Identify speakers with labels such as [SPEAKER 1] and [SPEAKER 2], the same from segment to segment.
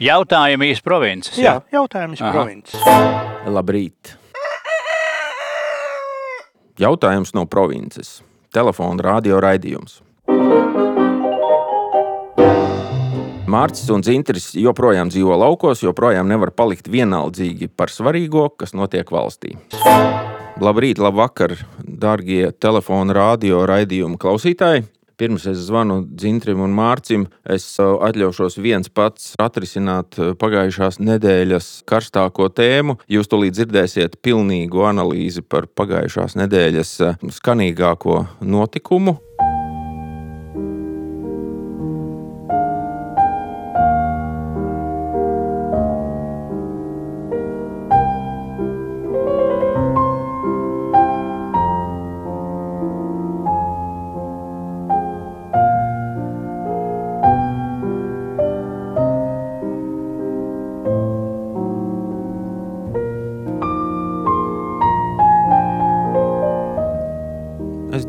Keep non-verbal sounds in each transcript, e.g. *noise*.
[SPEAKER 1] Jautājumi iz provinces.
[SPEAKER 2] Jā, jautājums
[SPEAKER 1] Aha.
[SPEAKER 2] provinces.
[SPEAKER 3] Labrīt! Jautājums no provinces. Telefona radio raidījums. Mārcis un Zintris joprojām dzīvo laukos, joprojām nevar palikt vienaldzīgi par svarīgo, kas notiek valstī. Labrīt, labvakar, darbie telefona radio raidījumu klausītāji! Pirms es zvanu Zintrim un Mārcim, es atļaušos viens pats atrisināt uh, pagājušās nedēļas karstāko tēmu. Jūs tūlīt dzirdēsiet pilnīgu analīzi par pagājušās nedēļas uh, skanīgāko notikumu.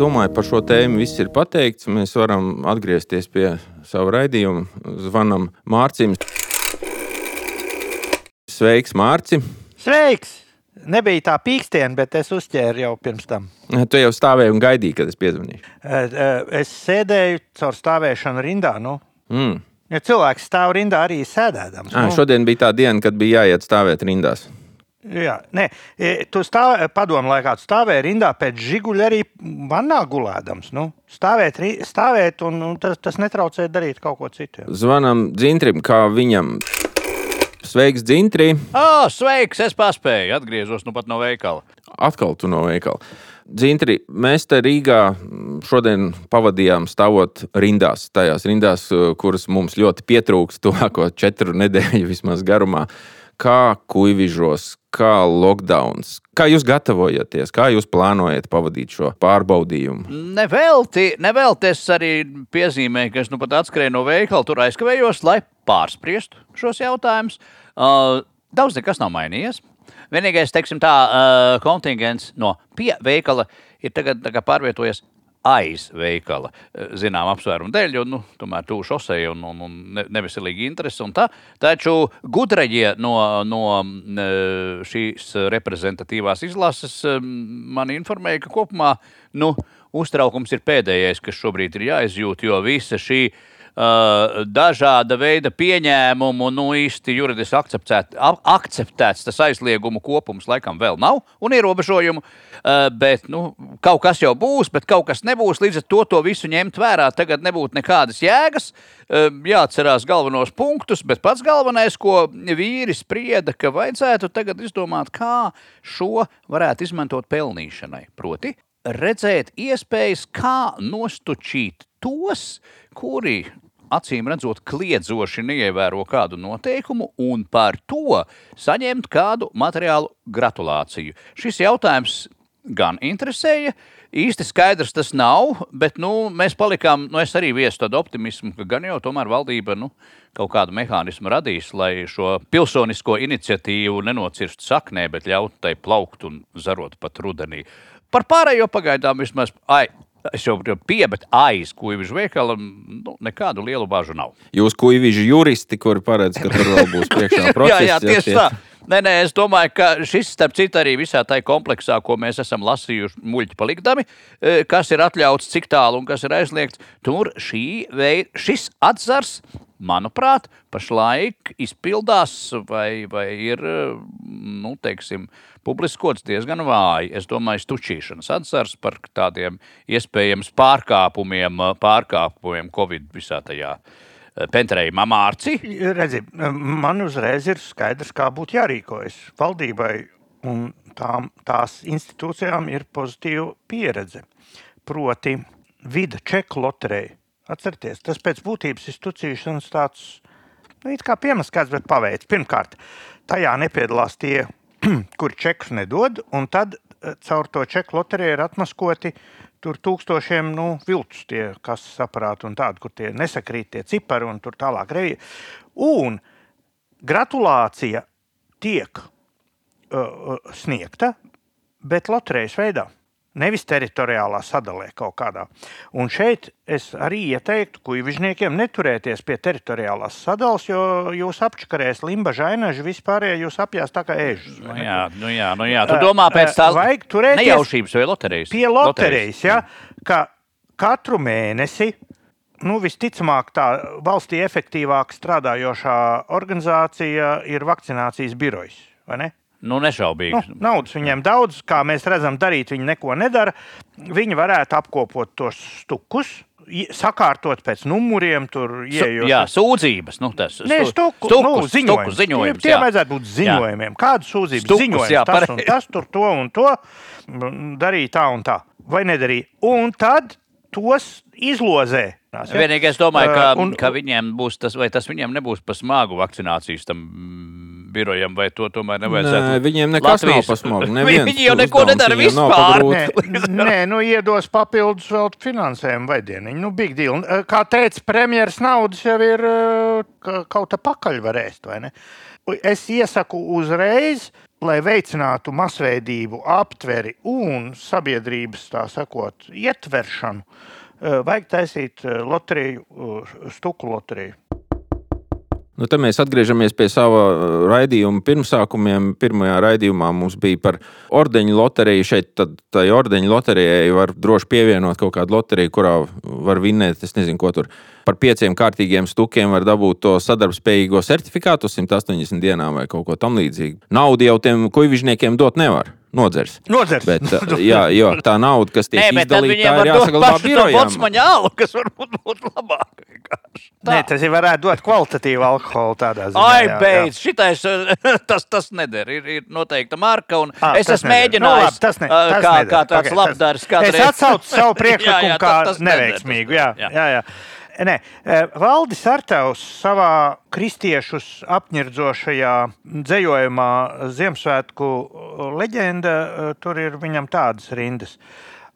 [SPEAKER 3] Domāju, par šo tēmu viss ir pateikts. Mēs varam atgriezties pie sava raidījuma. Zvanam Mārcim. Sveiks, Mārci!
[SPEAKER 2] Sveiks! Nebija tā pīkstiena, bet es uzķēru jau pirms tam.
[SPEAKER 3] Tu jau stāvēji un gaidīji, kad es piezvanīšu.
[SPEAKER 2] Eh, eh, Es sēdēju caur stāvēšanu rindā. Nu.
[SPEAKER 3] Mm.
[SPEAKER 2] Ja cilvēks stāv rindā arī sēdēdams.
[SPEAKER 3] Ah,
[SPEAKER 2] nu.
[SPEAKER 3] šodien bija tā diena, kad bija jāiet stāvēt rindās.
[SPEAKER 2] Jā, nē, e, tu stāv, padomu laikā tu stāvēji rindā pēc žiguļa arī vannā gulēdams. Nu, stāvēt, stāvēt un, un tas, tas netraucē darīt kaut ko citu. jā.
[SPEAKER 3] Zvanam Dzintrim, kā viņam. Sveiks, Dzintri!
[SPEAKER 1] Oh, sveiks, es paspēju. Atgriezos nu pat no veikala.
[SPEAKER 3] Atkal tu no veikala. Dzintri, mēs te Rīgā šodien pavadījām stāvot rindās, tajās rindās, eh, kuras mums ļoti pietrūks tuvāko četru nedēļu vismaz garumā. Kā kuģižos, kā lockdown, kā jūs gatavojaties, kā jūs plānojat pavadīt šo pārbaudījumu?
[SPEAKER 1] Nevelti, nevelti es arī piezīmēju, ka es nu pat atskrēju no veikala, tur aizkavējos, lai pārspriestu šos jautājumus. Uh, daudz nekas nav mainījies. Vienīgais, teiksim, tā uh, kontingents no pie veikala ir tagad pārvietojies aiz veikala, eh, zinām, apsvērumu dēļ, jo nu, tomēr tuvu šosei un, un, un ne- neveselīgi interesi. Un tā. Taču gudraģie no, no eh, šīs reprezentatīvās izlases eh, man informēja, ka kopumā nu, uztraukums ir pēdējais, kas šobrīd ir jāizjūt, jo visa šī uh, dažāda veida pieņēmumu, nu īsti juridiski akceptēt, akceptēts tas aizliegumu kopums laikam vēl nav un ierobežojumu, uh, bet nu, kaut kas jau būs, bet kaut kas nebūs. Līdz ar to to visu ņemt vērā tagad nebūtu nekādas jēgas. Uh, jāatcerās galvenos punktus, bet pats galvenais, ko vīri sprieda, ka vajadzētu tagad izdomāt, kā šo varētu izmantot pelnīšanai. Proti, redzēt iespējas, kā nostučīt tos, kuri acīm redzot, kliedzoši neievēro kādu noteikumu un par to saņemt kādu materiālu gratulāciju. Šis jautājums gan interesēja. Īsti skaidrs tas nav, bet nu, mēs palikām, nu, es arī viesu tādu optimismu, ka gan jau tomēr valdība nu, kaut kādu mehānismu radīs, lai šo pilsonisko iniciatīvu nenocirstu saknē, bet ļautu tai plaukt un zarot pat rudenī. Par pārējo pagaidām vismaz. Ai, Es jau pie, bet aiz kuģa veikala nu, nekādu lielu bāžu nav.
[SPEAKER 3] Jūs kuģiži juristi, kuri paredz, ka tur vēl būs *laughs* priekšā process.
[SPEAKER 1] jā, jā, tieši
[SPEAKER 3] tie-
[SPEAKER 1] tā. Nē, nē, es domāju, ka šis, starp citu, arī visā tajā kompleksā, ko mēs esam lasījuši muļķi palikdami, eh, kas ir atļauts, cik tālu un kas ir aizliegts, tur šī veida, šis atzars, manuprāt, pašlaik izpildās vai, vai ir, nu, teiksim, publiskots diezgan vāji. Es domāju, stučīšanas atzars par tādiem iespējams pārkāpumiem, pārkāpumiem Covid visā tajā eh, pentrējumā mārci.
[SPEAKER 2] Redzi, man uzreiz ir skaidrs, kā būtu jārīkojas. Valdībai un tām, tās institūcijām ir pozitīva pieredze. Proti, vida čeku loterija. Atcerieties, tas pēc būtības ir stucīšanas tāds nu, kā piemaskāts, bet paveids. Pirmkārt, tajā nepiedalās tie, *clears throat* kuri čekus nedod, un tad eh, caur to čeku loteriju ir atmaskoti tur tūkstošiem nu, viltus, tie kases aparāti un tādi, kur tie nesakrīt tie cipari un tur tālāk revija. Un gratulācija tiek uh, sniegta, bet loterijas veidā. Nevis teritoriālā sadalē kaut kādā. Un šeit es arī ieteiktu kuģižniekiem neturēties pie teritoriālās sadalas, jo jūs apčakarēs limba žainaži, vispārējie jūs apjās tā kā ežus.
[SPEAKER 1] Nu, jā, nu jā, nu jā, tu domā pēc tās
[SPEAKER 2] Vajag turēties
[SPEAKER 1] nejaušības vai loterijas?
[SPEAKER 2] pie loterijas, ja, ka katru mēnesi, nu, visticamāk, tā valstī efektīvāk strādājošā organizācija ir vakcinācijas birojas.
[SPEAKER 1] Nu, nešaubīgi.
[SPEAKER 2] Nu, naudas viņiem daudz, kā mēs redzam, darīt viņi neko nedara. Viņi varētu apkopot tos stukus, sakārtot pēc numuriem, tur ieejot.
[SPEAKER 1] jā, sūdzības. Nu, tas, stu-
[SPEAKER 2] stuku,
[SPEAKER 1] stukus,
[SPEAKER 2] nu, ziņojums.
[SPEAKER 1] stukus, ziņojums.
[SPEAKER 2] Tie
[SPEAKER 1] jā.
[SPEAKER 2] vajadzētu būt ziņojumiem. Kādu sūdzību
[SPEAKER 1] Stukus,
[SPEAKER 2] ziņojums?
[SPEAKER 1] jā,
[SPEAKER 2] tas un tas, tur to un to darīja tā un tā. Vai nedarīja? Un tad tos izlozē.
[SPEAKER 1] Vienīgais, domāju, ka,
[SPEAKER 2] Uh, un-
[SPEAKER 1] ka viņiem būs tas, vai tas viņiem nebūs pa smagu vakcinācijas tam birojam, vai to tomēr nevajadzētu.
[SPEAKER 3] Nē, viņiem nekas nav
[SPEAKER 1] Latvijas-
[SPEAKER 3] pa smagu,
[SPEAKER 1] Vi-
[SPEAKER 3] neviens
[SPEAKER 1] Viņi jau neko nedara
[SPEAKER 3] nav
[SPEAKER 1] vispār.
[SPEAKER 2] Nē, nē, nu iedos papildus vēl finansējumu vai dienu. Nu, big deal. Kā teica premjeras, naudas jau ir ka- kaut kā pakaļ var ēst, vai ne? Es iesaku uzreiz, lai veicinātu masveidību, aptveri un sabiedrības, tā sakot, ietveršanu, uh, vajag taisīt uh, loteriju, stuku loteriju.
[SPEAKER 3] Nu, tad mēs atgriežamies pie sava uh, raidījuma pirmsākumiem. Pirmajā raidījumā mums bija par ordeņu loteriju. Šeit tai ordeņu loterijai var droši pievienot kaut kādu loteriju, kurā var vinnēt, es nezinu, ko tur. Par pieciem kārtīgiem stukiem var dabūt to sadarbspējīgo certifikātu uz 180 dienām vai kaut ko tamlīdzīgu. Naudu jau tiem kuģižniekiem dot nevar. Nodzers.
[SPEAKER 2] Nodzers.
[SPEAKER 3] Bet, uh, *laughs* jā, jo tā nauda, kas tiek
[SPEAKER 1] Nē,
[SPEAKER 3] izdalīta, tā
[SPEAKER 1] var
[SPEAKER 3] ir jāsaglabā
[SPEAKER 1] to
[SPEAKER 3] birojām.
[SPEAKER 1] botsmaņa alu, kas varbūt būtu labāk.
[SPEAKER 2] Nē, tas jau varētu dot kvalitatīvu alkoholu tādā ziņā.
[SPEAKER 1] Ai,
[SPEAKER 2] jā, jā.
[SPEAKER 1] beidz, šitais, uh, *laughs* tas, tas neder. Ir, ir noteikta marka, un
[SPEAKER 2] Ah,
[SPEAKER 1] es
[SPEAKER 2] tas
[SPEAKER 1] esmu
[SPEAKER 2] neder.
[SPEAKER 1] mēģinājis,
[SPEAKER 2] Nu, tas ne-
[SPEAKER 1] uh,
[SPEAKER 2] tas
[SPEAKER 1] kā,
[SPEAKER 2] neder.
[SPEAKER 1] kā tāds
[SPEAKER 2] Ok,
[SPEAKER 1] okay, labdars.
[SPEAKER 2] tas-
[SPEAKER 1] kādreiz.
[SPEAKER 2] Es atsaucu savu *laughs*
[SPEAKER 1] Jā,
[SPEAKER 2] priekšlikumu
[SPEAKER 1] jā,
[SPEAKER 2] kā
[SPEAKER 1] tas- tas
[SPEAKER 2] neveiksmīgu.
[SPEAKER 1] tas
[SPEAKER 2] Jā,
[SPEAKER 1] neder,
[SPEAKER 2] jā, jā. Nē, eh, Valdis Artevs savā kristiešus apņirdzošajā dzējojumā Ziemassvētku leģenda, eh, tur ir viņam tādas rindas.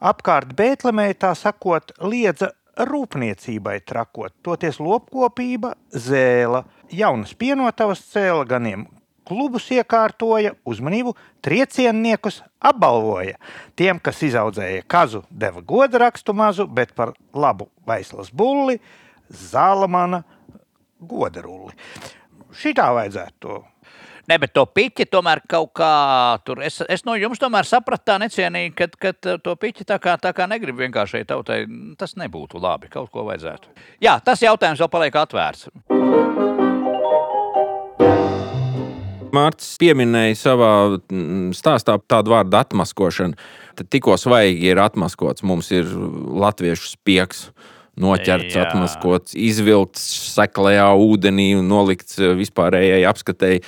[SPEAKER 2] Apkārt Bētlemē, tā sakot, liedza rūpniecībai trakot, toties lopkopība, zēla, jaunas pienotavas cēla, ganiem klubus iekārtoja, uzmanību, triecienniekus apbalvoja. Tiem, kas izaudzēja kazu, deva godu rakstu mazu, bet par labu vaislas bulli, zālamana goda rulli. Šitā vajadzētu to.
[SPEAKER 1] Nē, bet to piķi tomēr kaut kā tur. Es, es no jums tomēr sapratu tā necienīgi, ka, ka to piķi tā kā, tā kā negrib vienkāršai tautai. Tas nebūtu labi. Kaut ko vajadzētu. Jā, tas jautājums vēl paliek atvērts.
[SPEAKER 3] Mārcis pieminēja savā mm, stāstā tādu vārdu atmaskošana. Tad tikko svaigi ir atmaskots. Mums ir latviešu spiegs. Noķerts,
[SPEAKER 1] Jā.
[SPEAKER 3] atmaskots, izvilkts seklajā ūdenī un nolikts eh, vispārējai apskatēji.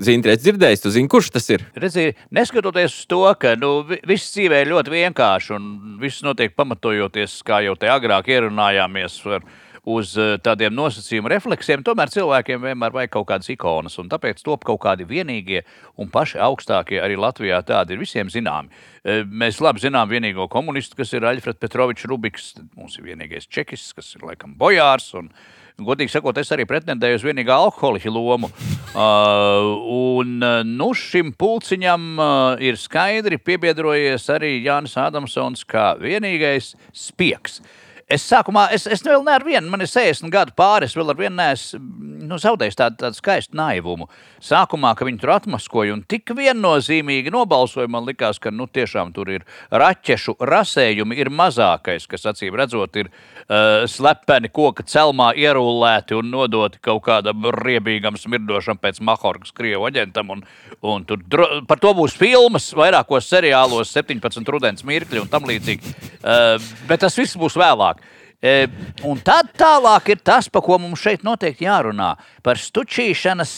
[SPEAKER 3] Zini, redz, dzirdējis, tu zini, kurš tas ir?
[SPEAKER 1] Redzi, neskatoties uz to, ka nu, vi- viss dzīvē ir ļoti vienkārši un viss notiek pamatojoties, kā jau te agrāk ierunājāmies, ar, uz eh, tādiem nosacījumu refleksiem, tomēr cilvēkiem vienmēr vajag kaut kādas ikonas. un Tāpēc top kaut kādi vienīgie un paši augstākie arī Latvijā tādi ir visiem zināmi. Eh, Mēs labi zinām vienīgo komunistu, kas ir Aļfreds Petrovičs Rubiks, mums ir vienīgais čekis, kas ir laikam bojārs. Un, Godīgi sakot, es arī pretendēju uz vienīgā alkoholiķa lomu. Uh, *laughs* un uh, nu, šim pulciņam uh, ir skaidri piebiedrojies arī Jānis Ādamsons kā vienīgais spiegs. Es sākumā, es, es vēl nevaru vienu, man ir 60 gadu pāri, es vēl ar vienu neesmu nu, zaudējis tādu, tādu skaistu naivumu. Sākumā, ka viņi tur atmaskoja un tik viennozīmīgi nobalsoja, man likās, ka nu, tiešām tur ir raķešu rasējumi, ir mazākais, kas acīm redzot, ir uh, slepeni koka celmā ierullēti un nodoti kaut kādam riebīgam, smirdošam pēc Mahorgas krievu aģentam. Un, un tur par to būs filmas, vairākos seriālos, 17 rudens mirkļi un tam līdzīgi. Uh, bet tas viss būs vēlāk. E, un tad tālāk ir tas, par ko mums šeit noteikti jārunā - par stučīšanas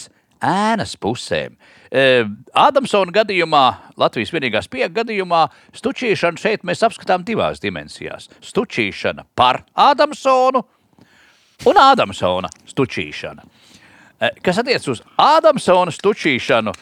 [SPEAKER 1] ēnas pusēm. E, Ādamsona gadījumā, Latvijas vienīgā spiega gadījumā, stučīšanu šeit mēs apskatām divās dimensijās. Stučīšana par Ādamsonu un Ādamsona stučīšana. E, Kas attiecas uz Ādamsona stučīšanu,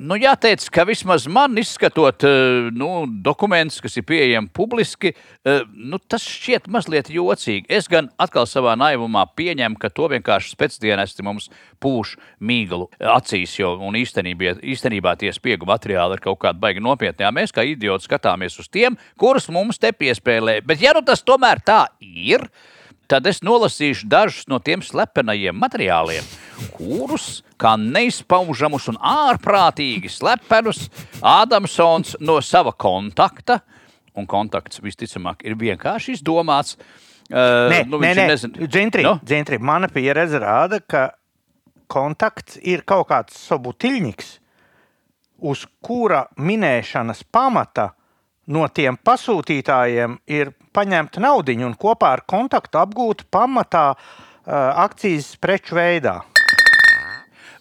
[SPEAKER 1] Nu, jāteic, ka vismaz man izskatot eh, nu, dokumentus, kas ir pieejami publiski, eh, nu, tas šķiet mazliet jocīgi. Es gan atkal savā naivumā pieņemu, ka to vienkārši spēcdienesti mums pūš mīglu acīs, jo īstenībā, īstenībā tie spiegu materiāli ir kaut kādi baigi nopietni. Jā, mēs kā idioti skatāmies uz tiem, kurus mums te piespēlē. Bet ja nu tas tomēr tā ir, tad es nolasīšu dažus no tiem slepenajiem materiāliem, kurus, kā neizpaužamus un ārprātīgi slepenus, Ādamsons no sava kontakta, un kontakts visticamāk ir vienkārši izdomāts. Uh,
[SPEAKER 2] Nē,
[SPEAKER 1] nu,
[SPEAKER 2] nē, nē.
[SPEAKER 1] nezin-
[SPEAKER 2] Dzintri,
[SPEAKER 1] Nu?
[SPEAKER 2] dzintri, mana pieredze rāda, ka kontakts ir kaut kāds sobutiļņiks, uz kura minēšanas pamata no tiem pasūtītājiem ir paņemta nauda un kopā ar kontaktu apgūta pamatā uh, akcijas preču veidā.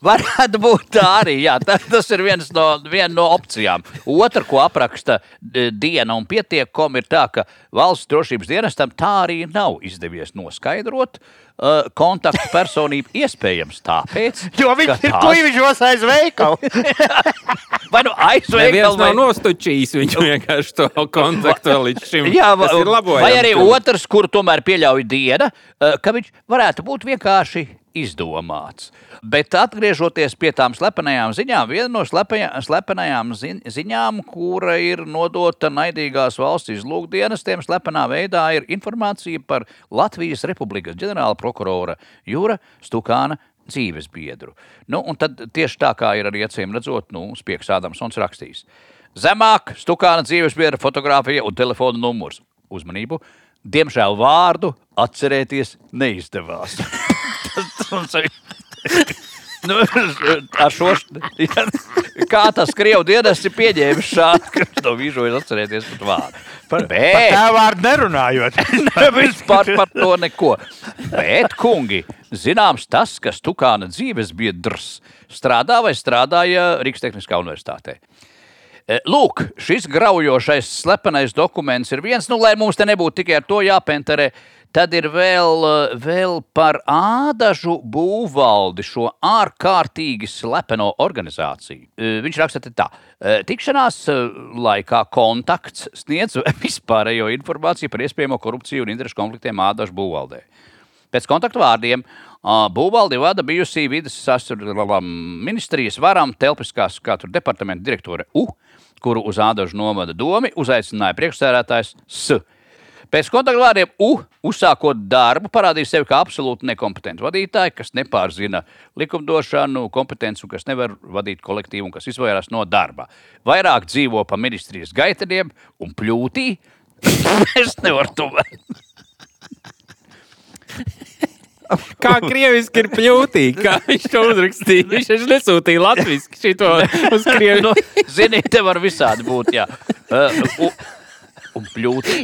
[SPEAKER 1] Varētu būt tā arī. Jā, tā, tas ir viens no, viena no opcijām. Otra, ko apraksta diena un pietiekom, ir tā, ka valsts drošības dienestam tā arī nav izdevies noskaidrot uh, kontaktu personību. Iespējams, tāpēc,
[SPEAKER 2] Jo viņš
[SPEAKER 1] ka
[SPEAKER 2] ir
[SPEAKER 1] tās-
[SPEAKER 2] kliņģos aiz veikalu. *laughs*
[SPEAKER 1] vai nu
[SPEAKER 3] Neviens
[SPEAKER 1] vai
[SPEAKER 3] nostučījis, viņš vienkārši to kontaktu līdz šim.
[SPEAKER 1] Jā, va,
[SPEAKER 3] tas ir labojams.
[SPEAKER 1] vai arī otrs, kuru tomēr pieļauj diena, eh, ka viņš varētu būt vienkārši izdomāts. Bet atgriežoties pie tām slepenajām ziņām, viena no slepenajām zi, ziņām, kura ir nodota naidīgās valsts izlūkdienestiem, slepenā veidā ir informācija par Latvijas Republikas ģenerāla prokurora Jūra Stukāna dzīves biedru. Nu, un tad tieši tā kā ir arī acīm redzot, nu, Spiegs Ādamsons rakstījis. Zemāk Stukāna dzīves biedra fotografija un telefona numurs. Uzmanību! Diemžēl vārdu atcerēties neizdevās. *laughs* Mums ir- *laughs* Nu, ar šo *laughs* kā tas krievu dienas ir pieņēmis šādu, ka viņš to vīžojas atcerēties pat vārdu.
[SPEAKER 2] Par, par
[SPEAKER 1] Bet-
[SPEAKER 2] tā vārdu nerunājot. *laughs*
[SPEAKER 1] Vispār par to neko. Bet, kungi, zināms tas, ka Stukāna dzīves biedrs strādā vai strādāja Rīgas Tehniskā universitātē. E, Lūk, šis graujošais slepenais dokuments ir viens, nu, lai mums te nebūtu tikai ar to jāpenterē. Tad ir vēl, eh, vēl par ādažu būvvaldi, šo ārkārtīgi slepeno organizāciju. E, Viņš raksta tā. e, Tikšanās laikā kontakts sniedz *laughs* vispārējo informāciju par iespējamo korupciju un interešu konfliktiem ādažu būvvaldē. Pēc kontaktu vārdiem būvvaldi vada bijusī vidas aizsardzības ministrijas varam telpiskās kā tur departamenta direktore U, kuru uz ādažu novada domi uzaicināja priekšsēdētājs S. Pēc kontaktu vārdiem U, uzsākot darbu, parādīja sevi kā absolūti nekompetents vadītāji, kas nepārzina likumdošanu, kompetenci un kas nevar vadīt kolektīvu un kas izvairās no darba. Vairāk dzīvo pa ministrijas gaiteniem un pļūtī. *laughs* es nevaru to vērtēt. *laughs*
[SPEAKER 3] Kā krieviski ir pļūtīgi, kā viņš to uzrakstīja. Viņš taču nesūtīja latviešu šito uz *laughs* krievu.
[SPEAKER 1] nu, zini, te var visādi būt. Jā. Uh, u, un pļūtī.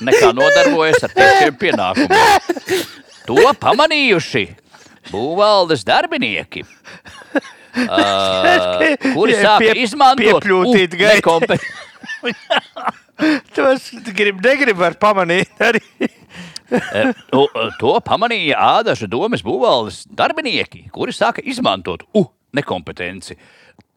[SPEAKER 1] Nekā nodarbojas ar tiešiem pienākumiem. To pamanījuši būvvaldes darbinieki. Uh, kuri sāka
[SPEAKER 2] pie-
[SPEAKER 1] izmantot
[SPEAKER 2] piepļūtīt
[SPEAKER 1] u-
[SPEAKER 2] gai-
[SPEAKER 1] nekompe- *laughs*
[SPEAKER 2] Tos grib, negrib var pamanīt arī.
[SPEAKER 1] To, to pamanīja ādaža domas būvvaldes darbinieki, kuri sāka izmantot u nekompetenci.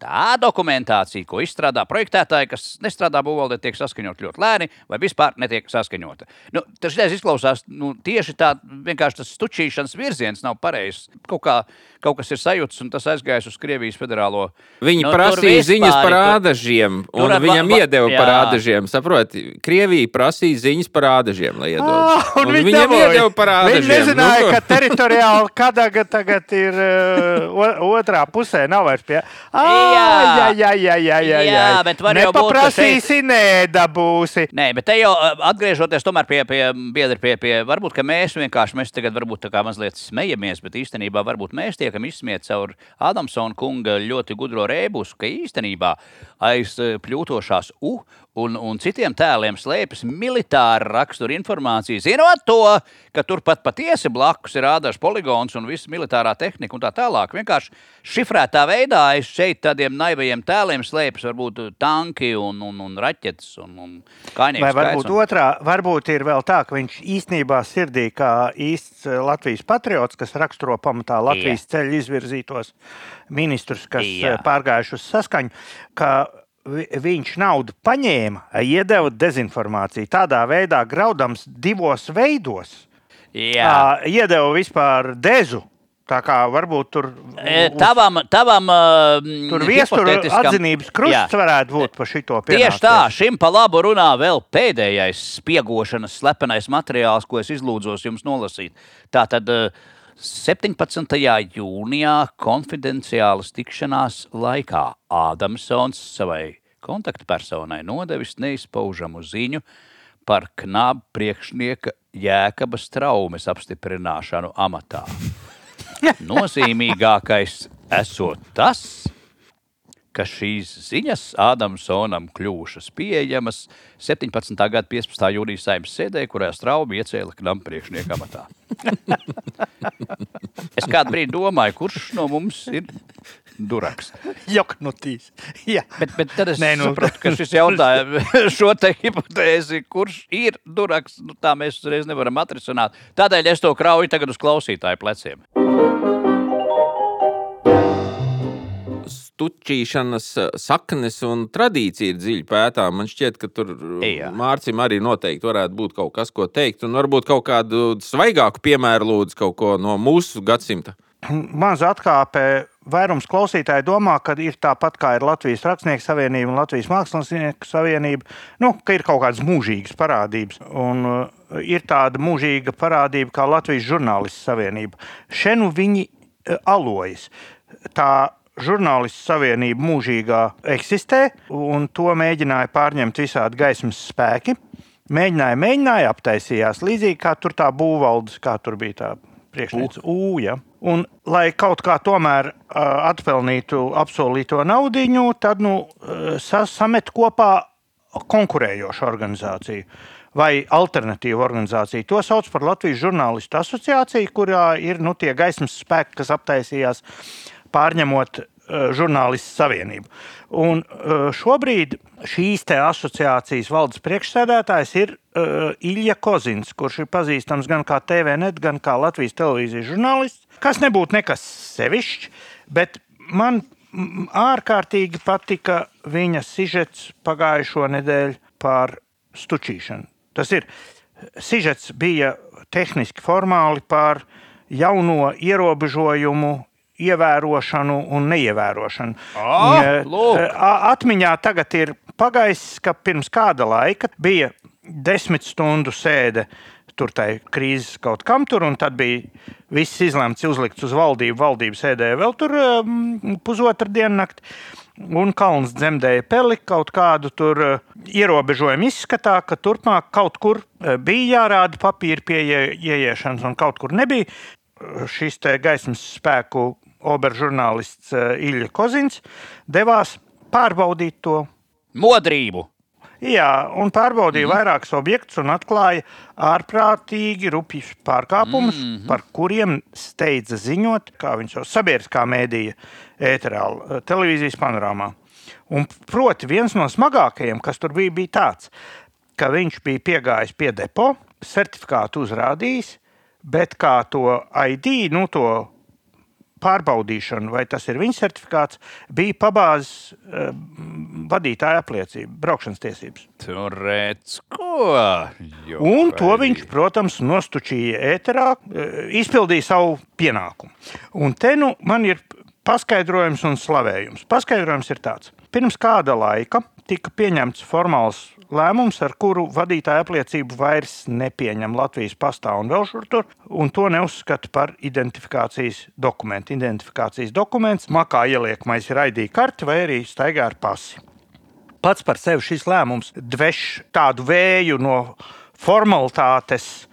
[SPEAKER 1] Tā dokumentācija, ko izstrādā projektētāji, kas nestrādā būvvaldē, tiek saskaņot ļoti lēni vai vispār netiek saskaņota. Nu, tas izklausās nu, tieši tā, vienkārši tas stučīšanas virziens nav pareizs. Kaut, kā, kaut kas ir sajūts, un tas aizgājis uz Krievijas federālo.
[SPEAKER 3] Viņi
[SPEAKER 1] Nu,
[SPEAKER 3] nu, prasīja
[SPEAKER 1] vispār
[SPEAKER 3] ziņas par ādažiem, un
[SPEAKER 1] ar va-
[SPEAKER 3] viņam
[SPEAKER 1] va-
[SPEAKER 3] iedeva par
[SPEAKER 1] jā.
[SPEAKER 3] ādažiem. Saproti, Krievija prasīja ziņas par ādažiem, lai iedod.
[SPEAKER 2] Ah, un
[SPEAKER 3] Un viņam
[SPEAKER 2] dabūja.
[SPEAKER 3] iedeva par
[SPEAKER 2] Viņi
[SPEAKER 3] ādažiem.
[SPEAKER 2] nezināja,
[SPEAKER 3] Nu,
[SPEAKER 2] ka teritoriāli Kadaga tagad ir uh, otrā pusē, nav vairs pie. *laughs* Ah, jā, jā, jā, jā, jā, jā.
[SPEAKER 1] Bet var jau būt, ka
[SPEAKER 2] Nepaprasīsi, nedabūsi.
[SPEAKER 1] Nē, bet te jau uh, atgriežoties tomēr pie, pie biedra, pie, pie varbūt ka mēs vienkārši mēs tagad varbūt tā kā mazliet smejamies, bet īstenībā varbūt mēs tiekam izsmieti caur Adamsona kunga ļoti gudro rēbusu, ka īstenībā aiz uh, pļūtošās U un, un citiem tēliem slēpjas militāra rakstura informācija. Zinot to, ka turpat patiesi blakus ir ādažs poligons un viss militārā tehnika un tā tālāk. Vienkārši šifrētā veidā aiz šeit tādiem naivajiem tēliem slēpjas varbūt tanki un, un, un raķetes un, un kainieks.
[SPEAKER 2] Vai varbūt
[SPEAKER 1] un...
[SPEAKER 2] otrā, varbūt ir vēl tā, ka viņš īstenībā sirdī kā īsts eh, Latvijas patriots, kas raksturo pamatā Latvijas ceļu izvirzītos ministrus, kas
[SPEAKER 1] Jā.
[SPEAKER 2] Jā. pārgājuši uz saskaņu, ka viņš naudu paņēma, iedeva dezinformāciju tādā veidā, graudams divos veidos.
[SPEAKER 1] Jā.
[SPEAKER 2] Ā, Iedeva vispār dezu. Tā kā varbūt tur
[SPEAKER 1] E, Tavam, tavam uh,
[SPEAKER 2] Tur viestura atzinības krusts
[SPEAKER 1] Jā.
[SPEAKER 2] varētu būt par šito
[SPEAKER 1] Tieši tā, šim pa labu runā vēl pēdējais spiegošanas slepenais materiāls, ko es izlūdzos jums nolasīt. Tātad eh, 17. jūnijā konfidenciālas tikšanās laikā Ādamsons savai kontaktpersonai nodevis neizpaužamu ziņu par knāba priekšnieka jēkabas traumas apstiprināšanu amatā. *laughs* Nozīmīgākais esot tas, ka šīs ziņas Ādamsonam kļuvušas pieejamas 17. gada 15. jūnijas saimnes sēdē, kurā straubi iecēla knapu priekšnieku amatā. *laughs* es kādu brīdi domāju, kurš no mums ir duraks.
[SPEAKER 2] Joknutīs. Jā.
[SPEAKER 1] Bet, bet tad es
[SPEAKER 2] Nē, nu-
[SPEAKER 1] nu, sapratu, ka šis jautājums, *laughs* šo te hipotēzi, kurš ir duraks, nu, tā mēs uzreiz nevaram atrisināt. Tādēļ es to krauju tagad uz klausītāju pleciem.
[SPEAKER 3] Stučīšanas eh, saknes un tradīcija ir dziļi pētām. Man šķiet, ka tur
[SPEAKER 1] Jā.
[SPEAKER 3] Mārcim arī noteikti varētu būt kaut kas, ko teikt. Un varbūt kaut kādu svaigāku piemēru lūdzu kaut ko no mūsu gadsimta.
[SPEAKER 2] Maza atkāpe. Vairums klausītāji domā, ka ir tāpat kā ir Latvijas Rakstnieku savienība un Latvijas Mākslinieku savienība, nu, ka ir kaut kādas mūžīgas parādības. Un, uh, ir tāda mūžīga parādība kā Latvijas žurnālistu savienība. Šeit nu viņi uh, alojas. Tā žurnālistu savienība mūžīgā eksistē, un to mēģināja pārņemt visādi gaismas spēki. Mēģināja, mēģināja, aptaisījās līdzīgi kā tur tā būvvaldes, kā tur bija tā priekšniece Ūja. Un, lai kaut kā tomēr uh, atpelnītu apsolīto naudu, tad nu, uh, sa samet kopā konkurējošu organizāciju vai alternatīvu organizāciju. To sauc par Latvijas žurnālistu asociāciju, kurā ir nu, tie gaismas spēki, kas aptaisījās pārņemot uh, žurnālistu savienību. Un uh, šobrīd šīs asociācijas valdes priekšsēdētājs ir uh, Ilja Kozins, kurš ir pazīstams gan kā TVNet, gan kā Latvijas televīzijas žurnālists, kas nebūtu nekas sevišķs, bet man ārkārtīgi patika viņa sižets pagājušo nedēļu par stučīšanu. Tas ir, sižets bija tehniski formāli par jauno ierobežojumu ievērošanu un neievērošanu. Eh, eh, a- Atmiņā tagad ir pagājis, ka pirms kāda laika bija desmit stundu sēde tur tajā krīzes kaut kam tur, un tad bija viss izlemts, uzlikts uz valdību. Valdība sēdēja vēl tur um, pusotru dienu nakti. Un Kalns dzemdēja peli kaut kādu tur uh, ierobežojumu izskatā, ka turpmāk kaut kur bija jārāda papīra pie ie- ieiešanas, un kaut kur nebija. Te gaismas spēku oberžurnālists uh, Ilja Kozins devās pārbaudīt to
[SPEAKER 1] Modrību.
[SPEAKER 2] Jā, un pārbaudīja mm. vairākus objektus un atklāja ārprātīgi rupjus pārkāpumus, mm -hmm. par kuriem steidza ziņot, kā viņš jau sabiedriskā mēdīja, ēterā, televīzijas panorāmā. Un, proti, viens no smagākajiem, kas tur bija, bija tāds, ka viņš bija piegājis pie depo, certifikātu uzrādījis, bet kā to ID, nu, to pārbaudīšanu, vai tas ir viņa certifikāts, bija pabāzes uh, vadītāja apliecība, braukšanas tiesības.
[SPEAKER 1] Tur redz, ko. Jo,
[SPEAKER 2] Un to viņš, protams, nostučīja ēterā, eh, izpildīja savu pienākumu. Un te nu man ir paskaidrojums un slavējums. Paskaidrojums ir tāds. Pirms kāda laika tika pieņemts formāls lēmums, ar kuru vadītāja apliecību vairs nepieņem Latvijas pastā un vēl šur tur, un to neuzskata par identifikācijas dokumentu. Identifikācijas dokuments makā ieliekmais ir ID karte vai arī staigā ar pasi pats par sevi šis lēmums dveš tādu vēju no formalitātes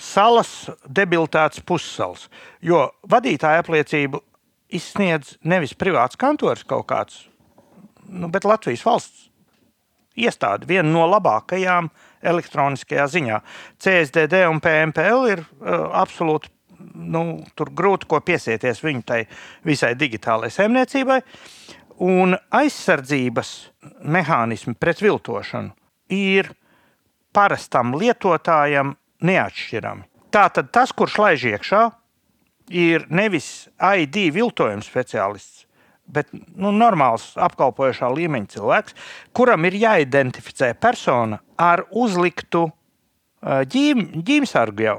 [SPEAKER 2] salas, debilitātes pussalas. Jo vadītāja apliecību izsniedz nevis privāts kantors kaut kāds, nu, bet Latvijas valsts iestāde, viena no labākajām elektroniskajā ziņā. CSDD un PMPL ir uh, absolūti nu, grūti ko piesieties viņu tai visai digitālajai saimniecībai. Un aizsardzības mehānismi pret viltošanu ir parastam lietotājam neatšķirami. Tātad tas, kurš laiž iekšā, ir nevis ID viltojuma speciālists, bet nu, normāls apkalpojošā līmeņa cilvēks, kuram ir jāidentificē persona ar uzliktu ģīm, ģīmsargu jau.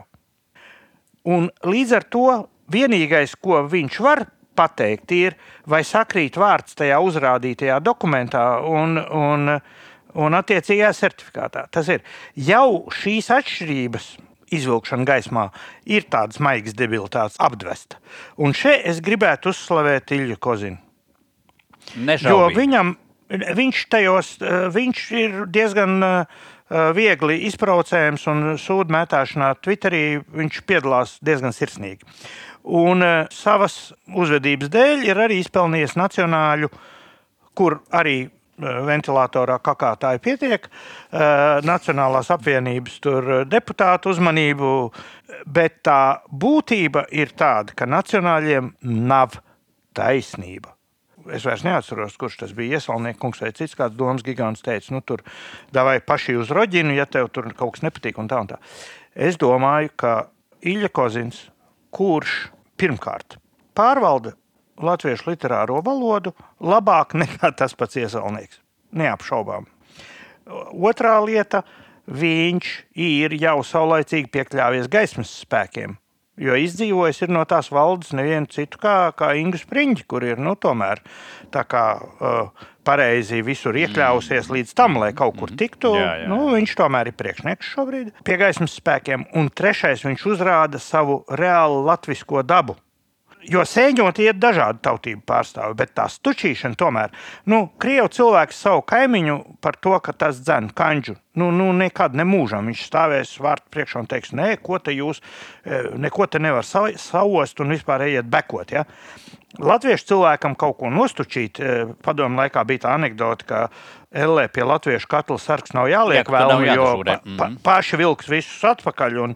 [SPEAKER 2] Un līdz ar to vienīgais, ko viņš var pateikt, ir, vai sakrīt vārds tajā uzrādītajā dokumentā un, un, un attiecīgajā certifikātā. Tas ir jau šīs atšķirības izvilkšana gaismā ir tādas maigas debilitātes apdvesta. Un šeit es gribētu uzslavēt Ilju Kozinu. Jo viņam, viņš tajos, viņš ir diezgan viegli izprovocējams un sūdu metāšanā Twitterī viņš piedalās diezgan sirsnīgi. Un savas uzvedības dēļ ir arī izpelnījis nacionāļu, kur arī ventilatorā kakātāji pietiek, Nacionālās apvienības deputātu uzmanību, bet tā būtība ir tāda, ka nacionāļiem nav taisnība. Es vairs neatceros, kurš tas bija. Iesaulnieks vai cits kāds domas gigants teica, nu tur davai paši uz roģinu, ja tev tur kaut kas nepatīk un tā un tā. Es domāju, ka Ilja Kozins, kurš pirmkārt pārvalda latviešu literāro valodu labāk nekā tas pats iesaulnieks. Neapšaubām. Otrā lieta, viņš ir jau saulaicīgi piekļāvies gaismas spēkiem. Jo izdzīvojis ir no tās valdes nevienu citu kā, kā Ingu Spriņģi, kur ir nu, tomēr tā kā uh, pareizi visur iekļāvusies līdz tam, lai kaut kur tiktu.
[SPEAKER 1] Jā, jā.
[SPEAKER 2] Nu, viņš tomēr ir priekšnieks šobrīd pie gaismas spēkiem. Un trešais, viņš uzrāda savu reālu latvisko dabu. Jo sēņot iet dažādu tautību pārstāvi, bet tā stučīšana tomēr, nu, krievu cilvēks savu kaimiņu par to, ka tas dzen kanģu, nu, nu nekad nemūžam viņš stāvēs vārtu priekšā un teiks, nē, ko te jūs, neko te nevar sa saost un vispār ejiet bekot, ja? Latviešu cilvēkam kaut ko nostučīt, padomu laikā bija tā anekdote, ka Ellē pie latviešu katla sarks nav jāliek
[SPEAKER 1] Jā,
[SPEAKER 2] vēl, jo pa, pa,
[SPEAKER 1] Mhm.
[SPEAKER 2] paši vilks visus atpakaļ. Un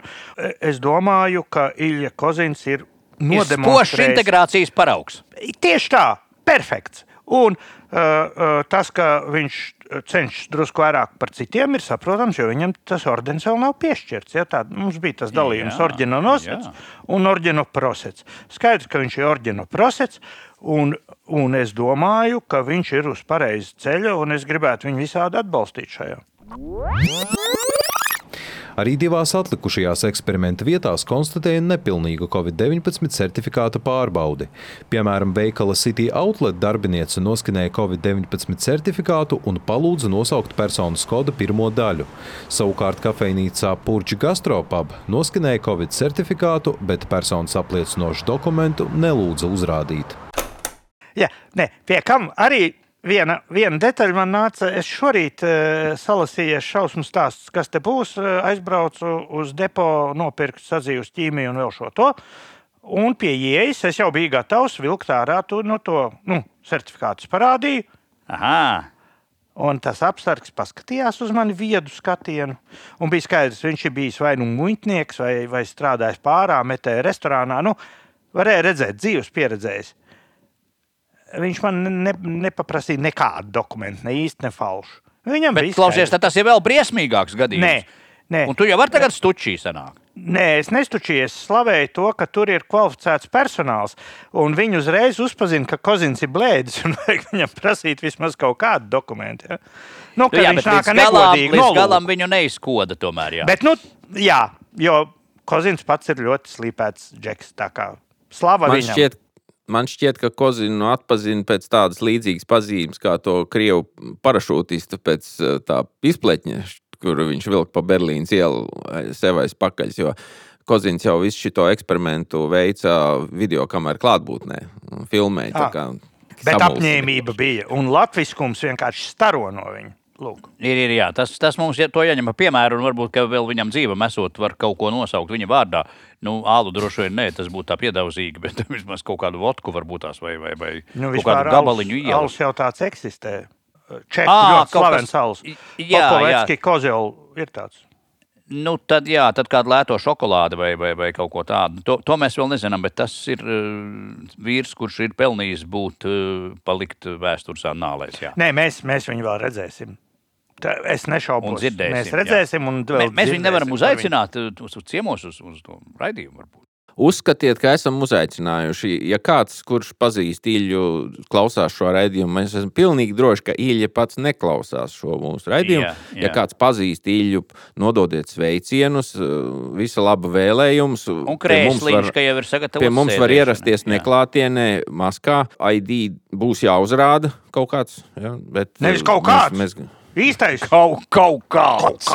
[SPEAKER 2] es domāju, ka Ilja Kozins ir Nodemonstrējis
[SPEAKER 1] integrācijas paraugs.
[SPEAKER 2] Tieši tā, perfekts. Un uh, uh, tas, ka viņš cenšas drusku vairāk par citiem, ir saprotams, jo viņam tas ordenis vēl nav piešķirts. Ja? Tā, mums bija tas dalījums,
[SPEAKER 1] Jā,
[SPEAKER 2] orģino nosets
[SPEAKER 1] jā.
[SPEAKER 2] un orģino prosets. Skaidrs, ka viņš ir orģino prosets, un, un es domāju, ka viņš ir uz pareiza ceļa, un es gribētu viņu visādi atbalstīt šajā.
[SPEAKER 4] Arī divās atlikušajās eksperimenta vietās konstatēja nepilnīgu Covid-19 certifikāta pārbaudi. Piemēram, veikala City Outlet darbiniece noskanēja Covid-19 certifikātu un palūdza nosaukt personas koda pirmo daļu. Savukārt kafejnīcā Purģa Gastropub noskanēja Covid certifikātu, bet personas apliecinošu dokumentu nelūdza uzrādīt.
[SPEAKER 2] Ja, ne, pie kam arī viena, viena detaļa man nāca. Es šorīt uh, salasīju šausmu stāstus, kas te būs. Uh, aizbraucu uz depo, nopirku sadzīves ķīmiju un vēl šo to. Un pie ieejas es jau biju gatavs vilkt ārā to, no to nu, certifikātu. Parādīju,
[SPEAKER 1] Aha.
[SPEAKER 2] un tas apsargs paskatījās uz mani viedu skatienu. Un bija skaidrs, viņš ir bijis vai nu muitnieks, vai, vai strādājis pārā, metē restorānā. Nu, varēja redzēt, dzīves pieredzējis. Viņš man ne, nepaprasīja nekādu dokumentu, ne īsti, ne falšu. Viņam
[SPEAKER 1] Bet,
[SPEAKER 2] bija
[SPEAKER 1] klausies, tas ir vēl briesmīgāks gadījums.
[SPEAKER 2] Nē, nē.
[SPEAKER 1] Un tu jau vari tagad stučī sanākt.
[SPEAKER 2] Nē, es nestučīju, es slavēju to, ka tur ir kvalificēts personāls. Un viņi uzreiz uzzina, ka Kozins ir blēdis un *laughs* vajag viņam prasīt vismaz kaut kādu dokumentu. Ja? Nu, ka
[SPEAKER 1] Jā,
[SPEAKER 2] viņš nāk ar
[SPEAKER 1] galam,
[SPEAKER 2] negodīgu nolūku.
[SPEAKER 1] galam viņu neizkoda tomēr. Jā.
[SPEAKER 2] Bet, nu, jā, jo Kozins pats ir ļoti slīpēts džeks. Tā kā slava
[SPEAKER 3] Man
[SPEAKER 2] viņam.
[SPEAKER 3] šķiet, man šķiet, ka Kozinu atpazina pēc tādas līdzīgas pazīmes, kā to krievu parašūtistu pēc eh, tā izpletņa, kuru viņš vilka pa Berlīnas ielu eh, sev aiz pakaļ. Kozins jau visu šo eksperimentu veica video kamerā klātbūtnē, filmēja. tā
[SPEAKER 2] Ah, Bet apņēmība bija. Un latviskums vienkārši staro no viņa. Lūk.
[SPEAKER 1] Ir, ir, jā, tas, tas mums ja to jāņem par piemēru, un varbūt vēl viņam dzīvam esot, var kaut ko nosaukt viņa vārdā. Nu, ālu droši vien nē, tas būtu tā piedāvzīgi, *laughs* bet vismaz kaut kādu vodku varbūt tās vai, vai, vai
[SPEAKER 2] Nu,
[SPEAKER 1] kaut kādu gabaliņu ielu.
[SPEAKER 2] alus jau tāds eksistē. Čeku
[SPEAKER 1] Ā,
[SPEAKER 2] ļoti slavens
[SPEAKER 1] kas-
[SPEAKER 2] alus.
[SPEAKER 1] Jā, jā.
[SPEAKER 2] Popovecki, Kozjol ir tāds.
[SPEAKER 1] Nu, tad, jā, tad kāda lēto šokolāde vai, vai, vai kaut ko tādu. To, to mēs vēl nezinām, bet tas ir uh, vīrs, kurš ir pelnījis būt, uh, palikt vēstures annālēs. Jā.
[SPEAKER 2] Nē, mēs, mēs viņu vēl redzēsim. Tā, es
[SPEAKER 1] Un
[SPEAKER 2] nešaubos. mēs
[SPEAKER 1] jā.
[SPEAKER 2] redzēsim, un vēl
[SPEAKER 1] Mē, mēs viņu nevaram uzaicināt uh, uz, uz ciemos, uz, uz to raidījumu. Varbūt.
[SPEAKER 3] Uzskatiet, ka esam uzaicinājuši. Ja kāds, kurš pazīst īļu, klausās šo raidījumu, mēs esam pilnīgi droši, ka īļa pats neklausās šo mūsu raidījumu.
[SPEAKER 1] Jā, jā.
[SPEAKER 3] Ja kāds pazīst īļu, nododiet sveicienus, visa laba vēlējumus.
[SPEAKER 1] Un krēsliņš,
[SPEAKER 3] var-
[SPEAKER 1] ka jau ir sagatavots.
[SPEAKER 3] Pie mums var ierasties
[SPEAKER 1] Jā.
[SPEAKER 3] neklātienē, maskā. ID būs jāuzrāda kaut kāds. Ja? Bet,
[SPEAKER 2] Nevis kaut
[SPEAKER 3] mēs-
[SPEAKER 2] kāds.
[SPEAKER 3] Mēs,
[SPEAKER 2] Īstais
[SPEAKER 1] Kaut, kaut kāds.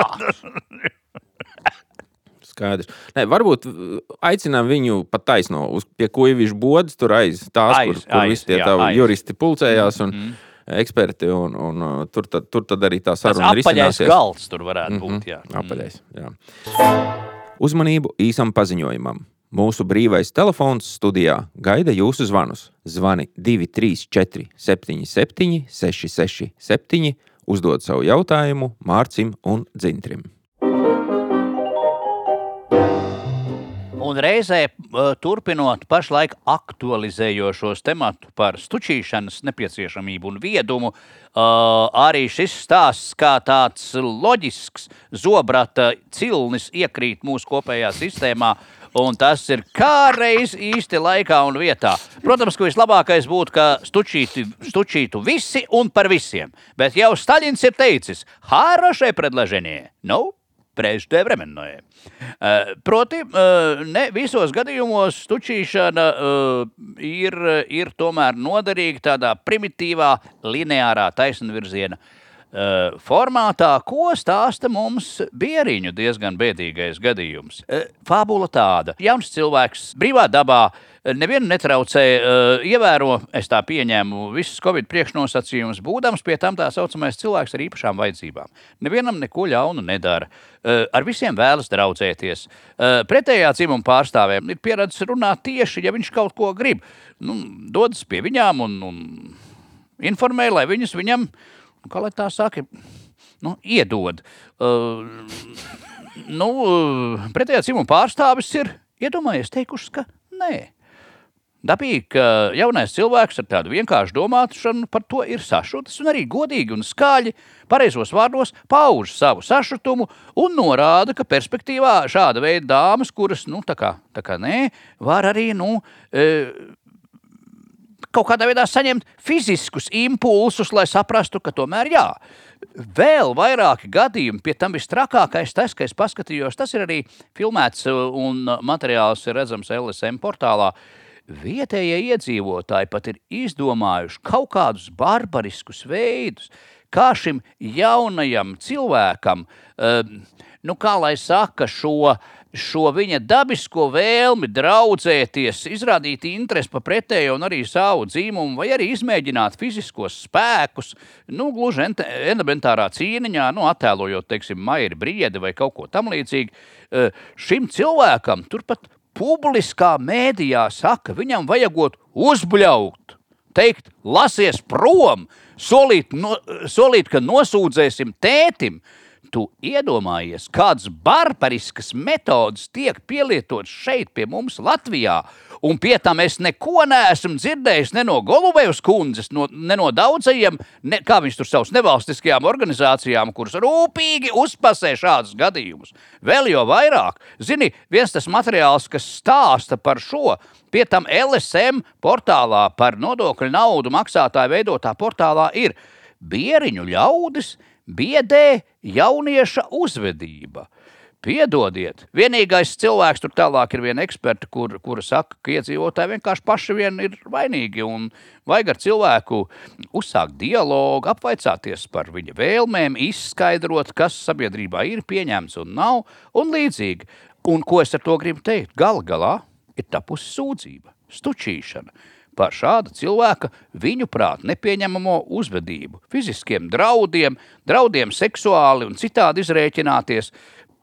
[SPEAKER 3] Skaidrs. Nē, varbūt uh, aicinām viņu pat taisno, uz, pie kuģa bodas tur aiz tās,
[SPEAKER 1] Aiz,
[SPEAKER 3] kur, kur
[SPEAKER 1] aiz,
[SPEAKER 3] visi tie
[SPEAKER 1] jā,
[SPEAKER 3] tavi
[SPEAKER 1] aiz.
[SPEAKER 3] juristi pulcējās un mm. eksperti. Un, un, uh, tur, tad, tur tad arī tā saruna
[SPEAKER 1] apaļais
[SPEAKER 3] risināsies.
[SPEAKER 1] galds tur varētu būt. Jā.
[SPEAKER 3] Apaļais, jā. Uzmanību īsam paziņojumam. Mūsu brīvais telefons studijā gaida jūsu zvanus. Zvani 234, 77, 667, uzdod savu jautājumu Mārcim un Dzintrim.
[SPEAKER 1] Un reizē uh, turpinot pašlaik aktualizējošos tematu par stučīšanas nepieciešamību un viedumu, uh, arī šis stāsts kā tāds loģisks zobrata cilnis iekrīt mūsu kopējā sistēmā. Un tas ir kā reiz īsti laikā un vietā. Protams, ka vislabākais būtu, ka stučīti, stučītu visi un par visiem. Bet jau Staļins ir teicis, Hārašai predlaženie. Nu, Prečtē vremennoje. Uh, proti, uh, ne visos gadījumos stučīšana uh, ir, ir tomēr noderīga tādā primitīvā, lineārā taisnvirziena formātā, ko stāsta mums bieriņu diezgan bēdīgais gadījums. Uh, fabula tāda: jauns cilvēks brīvā dabā. Nevienu netraucē, ievēro, es tā pieņēmu, visus covid priekšnosacījumus, būdams pie tam tā saucamais cilvēks ar īpašām vajadzībām. Nevienam neko ļaunu nedara. Ar visiem vēlas draudzēties. Pretējā dzimuma pārstāvēm ir pieredze runāt tieši, ja viņš kaut ko grib. Nu, dodas pie viņām un, un informē, lai viņus viņam, nu, kā lai tā saka, nu, iedod. Uh, nu, uh, pretējā dzimuma pārstāvis ir iedomājies, teikušas, ka nē. Dabīgi, ka jaunais cilvēks ar tādu vienkāršu domāšanu par to ir sašutis un arī godīgi un skaļi, pareizos vārdos pauž savu sašutumu un norāda, ka perspektīvā šāda veida dāmas, kuras, nu, tā kā, tā kā nē, var arī, nu, e, kaut kādā veidā saņemt fiziskus impulsus, lai saprastu, ka tomēr jā. Vēl vairāki gadījumi, pie tam visstrakākais, tas, ka es paskatījos, tas ir arī filmēts uh, un materiāls ir redzams LSM portālā. Vietējie iedzīvotāji pat ir izdomājuši kaut kādus barbariskus veidus, kā šim jaunajam cilvēkam, um, nu, kā lai saka, šo, šo viņa dabisko vēlmi draudzēties, izrādīt interesi par pretējo un arī savu dzīvumu, vai arī izmēģināt fiziskos spēkus, nu, gluži elementārā cīniņā, nu, attēlojot, teiksim, mairi briedi vai kaut ko tamlīdzīgu. Eh, Šim cilvēkam turpat publiskā mēdījā saka, viņam vajagot uzbļaut, teikt, lasies prom, solīt, no, solīt ka nosūdzēsim tētim. Tu iedomājies, kādas barbariskas metodas tiek pielietotas šeit, pie mums, Latvijā, un pie tam es neko neesmu dzirdējis ne no Golubevas kundzes, no, ne no daudzajiem, ne, kā viņš tur savus nevalstiskajām organizācijām, kuras rūpīgi uzpasē šādus gadījumus. Vēl jau vairāk, zini, viens tas materiāls, kas stāsta par šo, pie tam LSM portālā par nodokļu naudu maksātāju veidotā portālā ir bieriņu ļaudis, biedē jaunieša uzvedība. Piedodiet, vienīgais cilvēks tur tālāk ir viena eksperta, kur, kura saka, ka iedzīvotāji vienkārši paši vien ir vainīgi un vajag ar cilvēku uzsākt dialogu, apvaicāties par viņa vēlmēm, izskaidrot, kas sabiedrībā ir pieņemts un nav, un līdzīgi. Un ko es ar to gribu teikt? Gal galā ir tapusi sūdzība, stučīšana par šāda cilvēka, viņuprāt, nepieņemamo uzvedību, fiziskiem draudiem, draudiem seksuāli un citādi izrēķināties.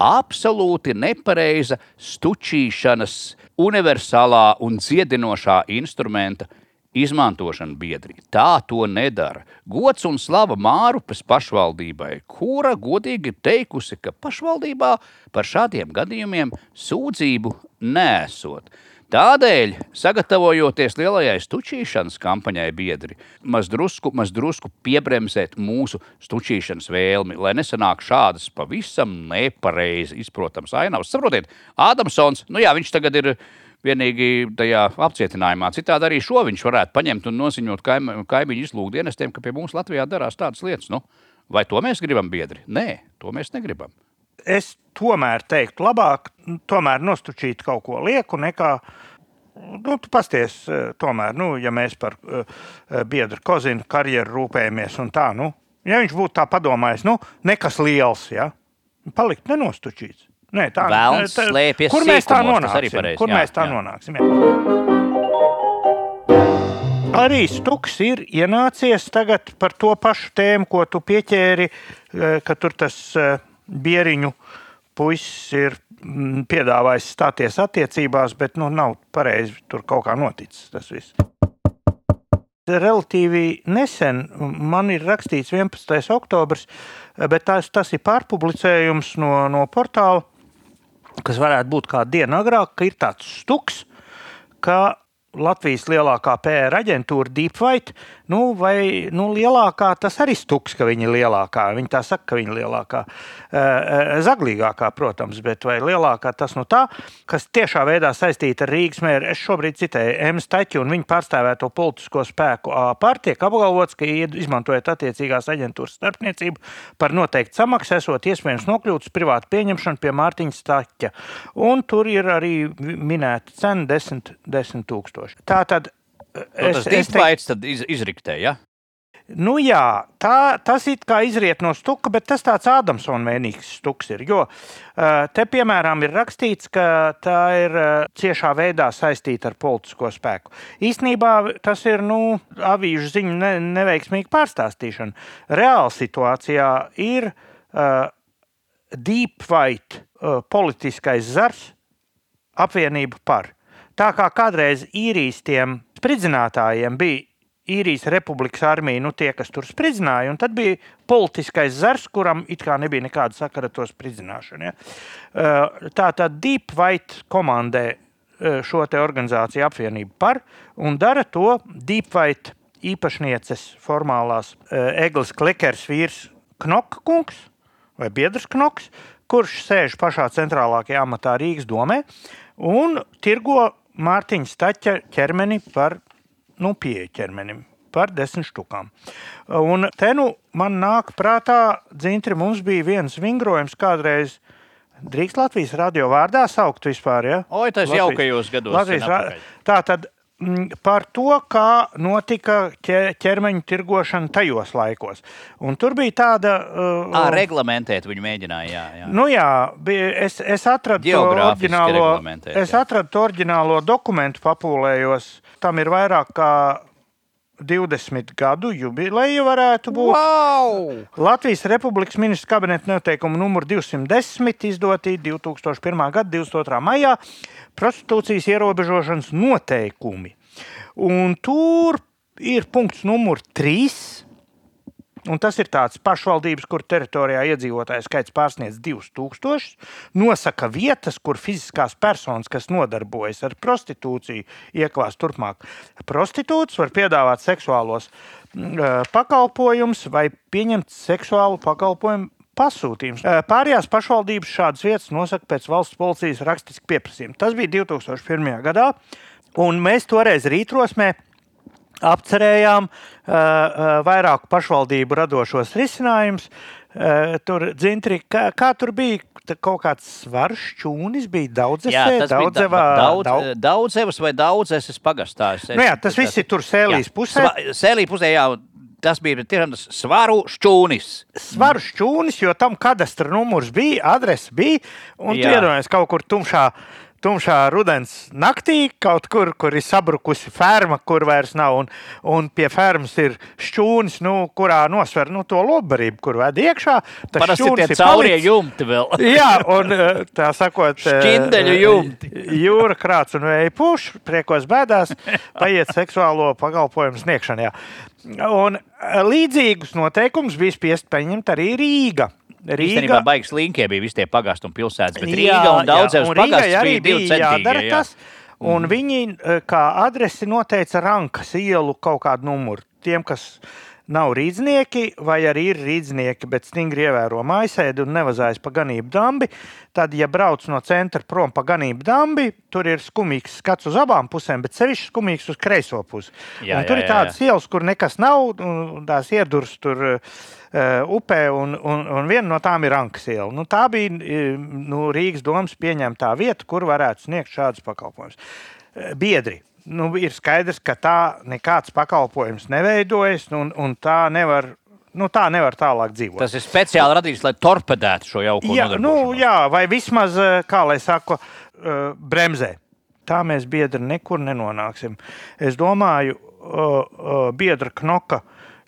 [SPEAKER 1] Absolūti nepareiza stučīšanas universālā un dziedinošā instrumenta izmantošana biedri. Tā to nedara. Gods un slava Mārupes pašvaldībai, kura godīgi ir teikusi, ka pašvaldībā par šādiem gadījumiem sūdzību nesot. Tādēļ, sagatavojoties lielajai stučīšanas kampaņai, biedri, maz drusku, maz drusku piebremzēt mūsu stučīšanas vēlmi, lai nesanāk šādas pavisam nepareizi izprotams ainavas. Saprotiet, Ādamsons, nu jā, viņš tagad ir vienīgi tajā apcietinājumā. Citādi arī šo viņš varētu paņemt un noziņot kaim, kaimiņu izlūkdienestiem, ka pie mums Latvijā darās tādas lietas. Nu, vai to mēs gribam, biedri? Nē, to mēs negribam.
[SPEAKER 2] Es tomēr teiktu, labāk tomēr nostučīt kaut ko lieku nekā. Nu, tu pasties, tomēr, nu, ja mēs par uh, biedru kozinu karjeru rūpējamies un tā, nu, ja viņš būtu tā padomājis, nu, nekas liels, ja, palikt nenostučīts. Nē, tā
[SPEAKER 1] Vēlns
[SPEAKER 2] tā-
[SPEAKER 1] slēpjas
[SPEAKER 2] Kur mēs tā nonāksim?
[SPEAKER 1] pareizi,
[SPEAKER 2] Kur
[SPEAKER 1] jā,
[SPEAKER 2] mēs tā
[SPEAKER 1] jā.
[SPEAKER 2] nonāksim? Jā. Arī Stuks ir ienācies tagad par to pašu tēmu, ko tu pieķēri, eh, ka tur tas eh, bieriņu puisis ir mm, piedāvājis stāties attiecībās, bet nu, nav pareizi tur kaut kā noticis tas viss. Relatīvi nesen man ir rakstīts 11. oktobris, bet tas, tas ir pārpublicējums no, no portāla, kas varētu būt kā diena agrāk, ka ir tāds stuks, ka Latvijas lielākā PR aģentūra Deepfight, nu, vai nu, lielākā, tas arī stuks, ka viņa ir lielākā. Viņa tā saka, ka viņa ir lielākā. Eh, Zaglīgākā, protams, bet vai lielākā tas nu tā, kas tiešā veidā saistīta ar Rīgas mēru. Es šobrīd citēju Emu Staķu un viņa pārstāvēto politisko spēku pār tiek apgalvots, ka izmantojot attiecīgās aģentūras starpniecību par noteiktu samaksu, esot iespējams nokļūt uz privātu pieņemšanu pie Mārtiņa Staķa. Un tur ir arī minēta cena 10 10 tūkstoši. Tā tad.
[SPEAKER 1] Nu, tas dīvains tad iz, izriktē, ja?
[SPEAKER 2] Nu jā, tā, tas it kā izriet no stuka, bet tas tāds Ādamsona mēnīgs stuks ir. Jo te, piemēram, ir rakstīts, ka tā ir ciešā veidā saistīta ar politisko spēku. Īsnībā tas ir nu, avīžu ziņu ne, neveiksmīga pārstāstīšana. Reāla situācijā ir uh, deep fight, uh, politiskais zars, apvienība par. Tā kā kādreiz īrijas tiem spridzinātājiem bija īrijas republikas armija, nu tie, kas tur spridzināja, un tad bija politiskais zars, kuram it kā nebija nekāda sakara ar to spridzināšanu. Ja? Uh, Tā tad Deep White komandē uh, šo te organizāciju apvienību par un dara to Deep White īpašnieces formālās uh, Eglis Klikers vīrs Knokkungs vai Biedrs Knoks, kurš sēž pašā centrālākajā amatā Rīgas domē un tirgo Mārtiņa Staķa ķermeni par nu, pieeja ķermenim. Par desmit štukām. Un te nu man nāk prātā, Dzintri, mums bija viens vingrojums kādreiz. Drīkst Latvijas radio vārdā saukt vispār, ja?
[SPEAKER 1] Oi, tas
[SPEAKER 2] Latvijas-
[SPEAKER 1] jaukajos gados.
[SPEAKER 2] Latvijas. Tā tad par to, kā notika ķe- ķermeņa tirgošana tajos laikos. Un tur bija tāda. Uh,
[SPEAKER 1] Ā, reglamentēt viņu mēģināja, jā. jā.
[SPEAKER 2] Nu jā, es, es atradu to oriģinālo, es atradu to oriģinālo dokumentu, papūlējos. Tam ir vairāk kā 20 gadu jubileja, varētu būt.
[SPEAKER 1] Wow!
[SPEAKER 2] Latvijas Republikas ministrs kabineta noteikumu numur 210 izdoti 2001. gada 22. maijā prostitūcijas ierobežošanas noteikumi. Un tur ir punkts numur 3. Un tas ir tāds pašvaldības, kur teritorijā iedzīvotāju skaits pārsniedz 2000, nosaka vietas, kur fiziskās personas, kas nodarbojas ar prostitūciju, iekvās turpmāk. Prostitūts var piedāvāt seksuālos eh, pakalpojumus vai pieņemt seksuālu pakalpojumu pasūtījums. Eh, Pārējās pašvaldības šādas vietas nosaka pēc valsts policijas rakstiski pieprasījuma. Tas bija 2001. gadā, un mēs toreiz rītrosmē apcerējām uh, uh, vairāku pašvaldību radošos risinājumus. Uh, tur dzintri, kā, kā tur bija kaut kāds svars čūnis, bija daudz
[SPEAKER 1] Jā, tas bija
[SPEAKER 2] daudzevā,
[SPEAKER 1] da- daudz,
[SPEAKER 2] daudz,
[SPEAKER 1] daudzevas vai daudzes pagastā. Es-
[SPEAKER 2] Nu jā, tas viss ir tur sēlīs
[SPEAKER 1] Jā.
[SPEAKER 2] pusē.
[SPEAKER 1] Sva- Sēlī pusē, jā, tas bija tiešām tas svaru šķūnis.
[SPEAKER 2] Svaru čūnis, jo tam kadastra numurs bija, adrese bija, un tu iedomājies kaut kur tumšā. Tumšā rudens naktī, kaut kur, kur ir sabrukusi ferma, kur vairs nav, un, un pie fermas ir šķūnis, nu, kurā nosver nu, to lobarību, kur ved iekšā. Tas
[SPEAKER 1] ir tie caurie jumti vēl. *laughs*
[SPEAKER 2] Jā, un eh, tā sakot, eh,
[SPEAKER 1] Šķindeļu jumti.
[SPEAKER 2] Jūra krāts un vēja puš, priekos bēdās, paiet seksuālo pakalpojumu sniegšanā. Un līdzīgus noteikumus bija spiest pieņemt arī Rīga.
[SPEAKER 1] Īstenībā baigas linkie bija visi tie pagastu un pilsētas, bet Rīga
[SPEAKER 2] Jā,
[SPEAKER 1] un
[SPEAKER 2] Rīgai
[SPEAKER 1] pagasts
[SPEAKER 2] arī
[SPEAKER 1] bija
[SPEAKER 2] jādara.
[SPEAKER 1] Jā.
[SPEAKER 2] tas. Un viņi eh, kā adresi noteica Rankas ielu kaut kādu numuru. Tiem, kas nav rīznieki, vai arī ir rīznieki, bet stingri ievēro mājasēdi un nevazājas pa ganību dambi, tad, ja brauc no centra prom pa ganību dambi, tur ir skumīgs skats uz abām pusēm, bet sevišķi skumīgs uz kreiso pusi.
[SPEAKER 1] Jā,
[SPEAKER 2] Un tur
[SPEAKER 1] jā,
[SPEAKER 2] ir
[SPEAKER 1] jā,
[SPEAKER 2] tādas ielas, kur nekas nav, un tās iedurs tur uh, upē, un, un, un viena no tām ir Rankas iela. Nu, tā bija eh, nu, Rīgas domas pieņemtā vieta, kur varētu sniegt šādus pakalpojumus. Eh, Biedri. Nu, ir skaidrs, ka tā nekāds pakalpojums neveidojas, un, un tā nevar. Nu, tā nevar tālāk dzīvot.
[SPEAKER 1] Tas ir speciāli radīts, lai torpedētu šo jauko
[SPEAKER 2] Jā, nu, jā, vai vismaz, eh, kā lai saka, eh, bremzē. Tā mēs biedri nekur nenonāksim. Es domāju, uh, biedra knoka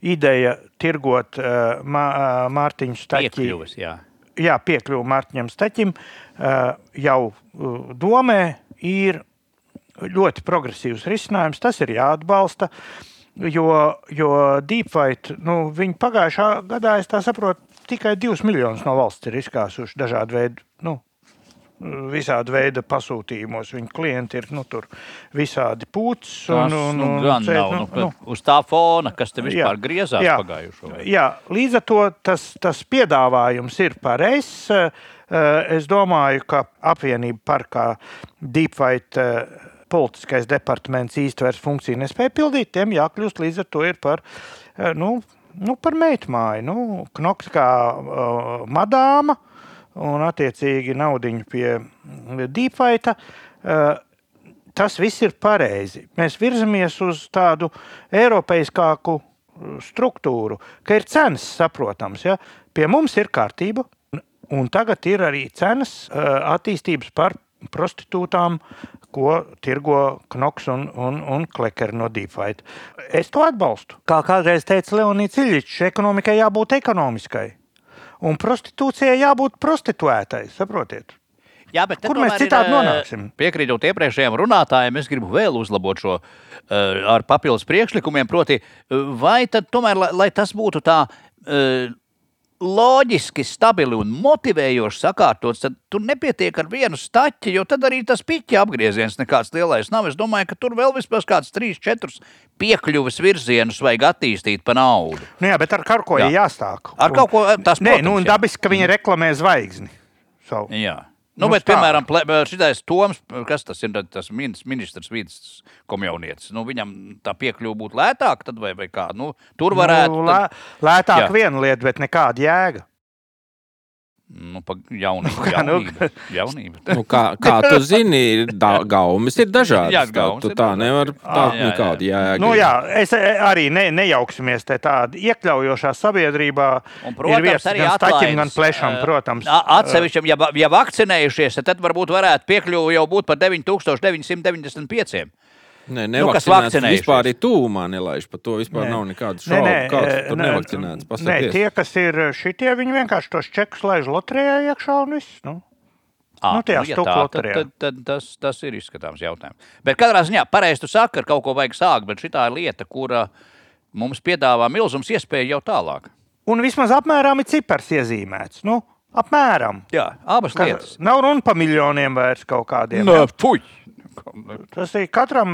[SPEAKER 2] ideja tirgot Mārtiņu Staķi.
[SPEAKER 1] Piekļuvis, jā.
[SPEAKER 2] Jā, piekļuvu Mārtiņam Staķim jau domē ir ļoti progresīvs risinājums. Tas ir jāatbalsta. Jo, jo Deepfight, nu, viņi pagājušā gadā, es tā saprotu, tikai 2 miljonus no valsts ir izkāsuši dažādu veidu, nu, visādi veida pasūtījumos. Viņa klienti ir nu, tur visādi pūcis.
[SPEAKER 1] Tas nu, gan
[SPEAKER 2] cēt,
[SPEAKER 1] nav. Nu, nu, uz tā fona, kas te vispār
[SPEAKER 2] Jā,
[SPEAKER 1] griezās
[SPEAKER 2] jā.
[SPEAKER 1] pagājušo gadu.
[SPEAKER 2] Jā, līdz ar to tas, tas piedāvājums ir pareizs. Eh, Es domāju, ka apvienība parkā Deepfight eh, politiskais departaments īsti vairs funkciju nespēja pildīt. Tiem jākļūst līdz ar to ir par, eh, nu, nu, par meitmāju. Nu, Knoks kā uh, madāma un attiecīgi naudiņu pie Deepfighta. Uh, tas viss ir pareizi. Mēs virzamies uz tādu eiropeiskāku struktūru, ka ir cenas saprotams. Ja? Pie mums ir kārtība, un- tagad ir arī cenas attīstības par prostitūtām, ko tirgo Knoks un, un, un Klekers no Deepfight. Es to atbalstu. Kā kādreiz teica Leonīds Ilģičs, ekonomikai jābūt ekonomiskai. Un prostitūcijai jābūt prostituētai, saprotiet?
[SPEAKER 1] Jā, bet
[SPEAKER 2] Kur mēs
[SPEAKER 1] ir,
[SPEAKER 2] citādi
[SPEAKER 1] eh,
[SPEAKER 2] nonāksim?
[SPEAKER 1] Piekrītot iepriekšējiem runātājiem, es gribu vēl uzlabot šo uh, ar papildus priekšlikumiem. Proti, vai tad tomēr, lai, lai tas būtu tā uh, loģiski, stabili un motivējoši sakārtots, tad tur nepietiek ar vienu staķi, jo tad arī tas piķa apgrieziens nekāds lielais nav. Es domāju, ka tur vēl vispār kāds trīs, četrus piekļuves virzienus vajag attīstīt pa naudu.
[SPEAKER 2] Nu jā, bet ar ko
[SPEAKER 1] Jā.
[SPEAKER 2] ir jāsāk.
[SPEAKER 1] Ar kaut ko tas,
[SPEAKER 2] Nē,
[SPEAKER 1] protams,
[SPEAKER 2] nu, un dabiski, ka viņi reklamē zvaigzni. Savu.
[SPEAKER 1] Jā. Nu,
[SPEAKER 2] Nu,
[SPEAKER 1] bet,
[SPEAKER 2] tā.
[SPEAKER 1] piemēram, šis Toms, kas tas ir, tas minis- ministrs, vidas komjaunietis, nu, viņam tā piekļuva būtu lētāka, tad vai, vai kā? Nu, tur varētu.
[SPEAKER 2] Nu, lē, lētāk
[SPEAKER 1] Jā.
[SPEAKER 2] viena lieta, bet nekāda jēga.
[SPEAKER 1] Nu, pa jaunību.
[SPEAKER 2] kā, nu,
[SPEAKER 1] jaunība, jaunība.
[SPEAKER 3] Nu, kā, kā tu zini, ir da, gaumas ir dažādas.
[SPEAKER 1] Jā,
[SPEAKER 3] tā,
[SPEAKER 1] gaumas
[SPEAKER 3] tu
[SPEAKER 1] ir
[SPEAKER 3] tā nevar tā
[SPEAKER 1] Ah, jā, jā.
[SPEAKER 3] nekāda jēga.
[SPEAKER 2] Nu, jā, es e, arī ne, nejauksimies te tādā iekļaujošā sabiedrībā.
[SPEAKER 1] Un,
[SPEAKER 2] ir
[SPEAKER 1] protams,
[SPEAKER 2] vietas
[SPEAKER 1] arī
[SPEAKER 2] gan staķim, gan plešam,
[SPEAKER 1] eh,
[SPEAKER 2] protams.
[SPEAKER 1] a- Atsevišķam, ja, ja vakcinējušies, tad varbūt varētu piekļuva jau būt par 9995.
[SPEAKER 3] Nē,
[SPEAKER 1] Nu, kas vakcinējušies.
[SPEAKER 3] vispār ir tūmā nelaiž. Par to vispār
[SPEAKER 2] Nē.
[SPEAKER 3] nav nekādas
[SPEAKER 2] Nē,
[SPEAKER 3] šaubu.
[SPEAKER 2] nē,
[SPEAKER 3] Kāds
[SPEAKER 2] e,
[SPEAKER 3] tur
[SPEAKER 2] nē,
[SPEAKER 3] nevakcinēts?
[SPEAKER 2] Nē,
[SPEAKER 3] Pasakies.
[SPEAKER 2] tie, kas ir šitie, viņi vienkārši tos čekus laiž loterijā iekšā un viss. Nu.
[SPEAKER 1] À,
[SPEAKER 2] Nu, tajā
[SPEAKER 1] ja tā, tad, tad, tad tas, tas ir izskatāms jautājums. Bet katrā ziņā pareizi tu saki, ar kaut ko vajag sākt, bet šī ir lieta, kura mums piedāvā milzums iespēju jau tālāk.
[SPEAKER 2] Un vismaz apmēram ir cipars iezīmēts. Nu, apmēram.
[SPEAKER 1] Jā, abas
[SPEAKER 2] Ka,
[SPEAKER 1] lietas.
[SPEAKER 2] nav runa par miljoniem vairs kaut kādiem.
[SPEAKER 1] Nē, puj!
[SPEAKER 2] Tas ir katram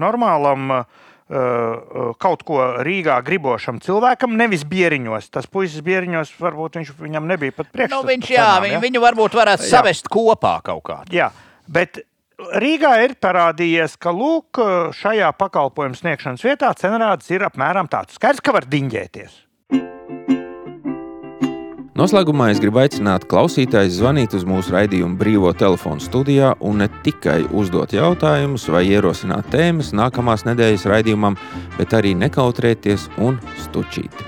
[SPEAKER 2] normālam, uh, uh, kaut ko Rīgā gribošam cilvēkam, nevis bieriņos. Tas puisis bieriņos varbūt viņš, viņam nebija pat priekšstats.
[SPEAKER 1] Nu, viņš, jā, viņu,
[SPEAKER 2] ja?
[SPEAKER 1] viņu varbūt varētu
[SPEAKER 2] Jā.
[SPEAKER 1] savest kopā kaut kā.
[SPEAKER 2] Jā, bet Rīgā ir parādījies, ka lūk, šajā pakalpojumu sniegšanas vietā cenrādes ir apmēram tāds. Skaidrs, ka var diņģēties.
[SPEAKER 3] Noslēgumā es gribu aicināt klausītājus zvanīt uz mūsu raidījumu brīvo telefonu studijā un ne tikai uzdot jautājumus vai ierosināt tēmas nākamās nedēļas raidījumam, bet arī nekautrēties un stučīt.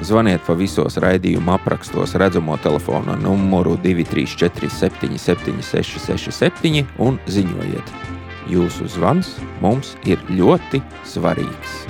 [SPEAKER 3] Zvaniet pa visos raidījuma aprakstos redzamo telefona numuru 234 77 667 un ziņojiet. Jūsu zvans mums ir ļoti svarīgs.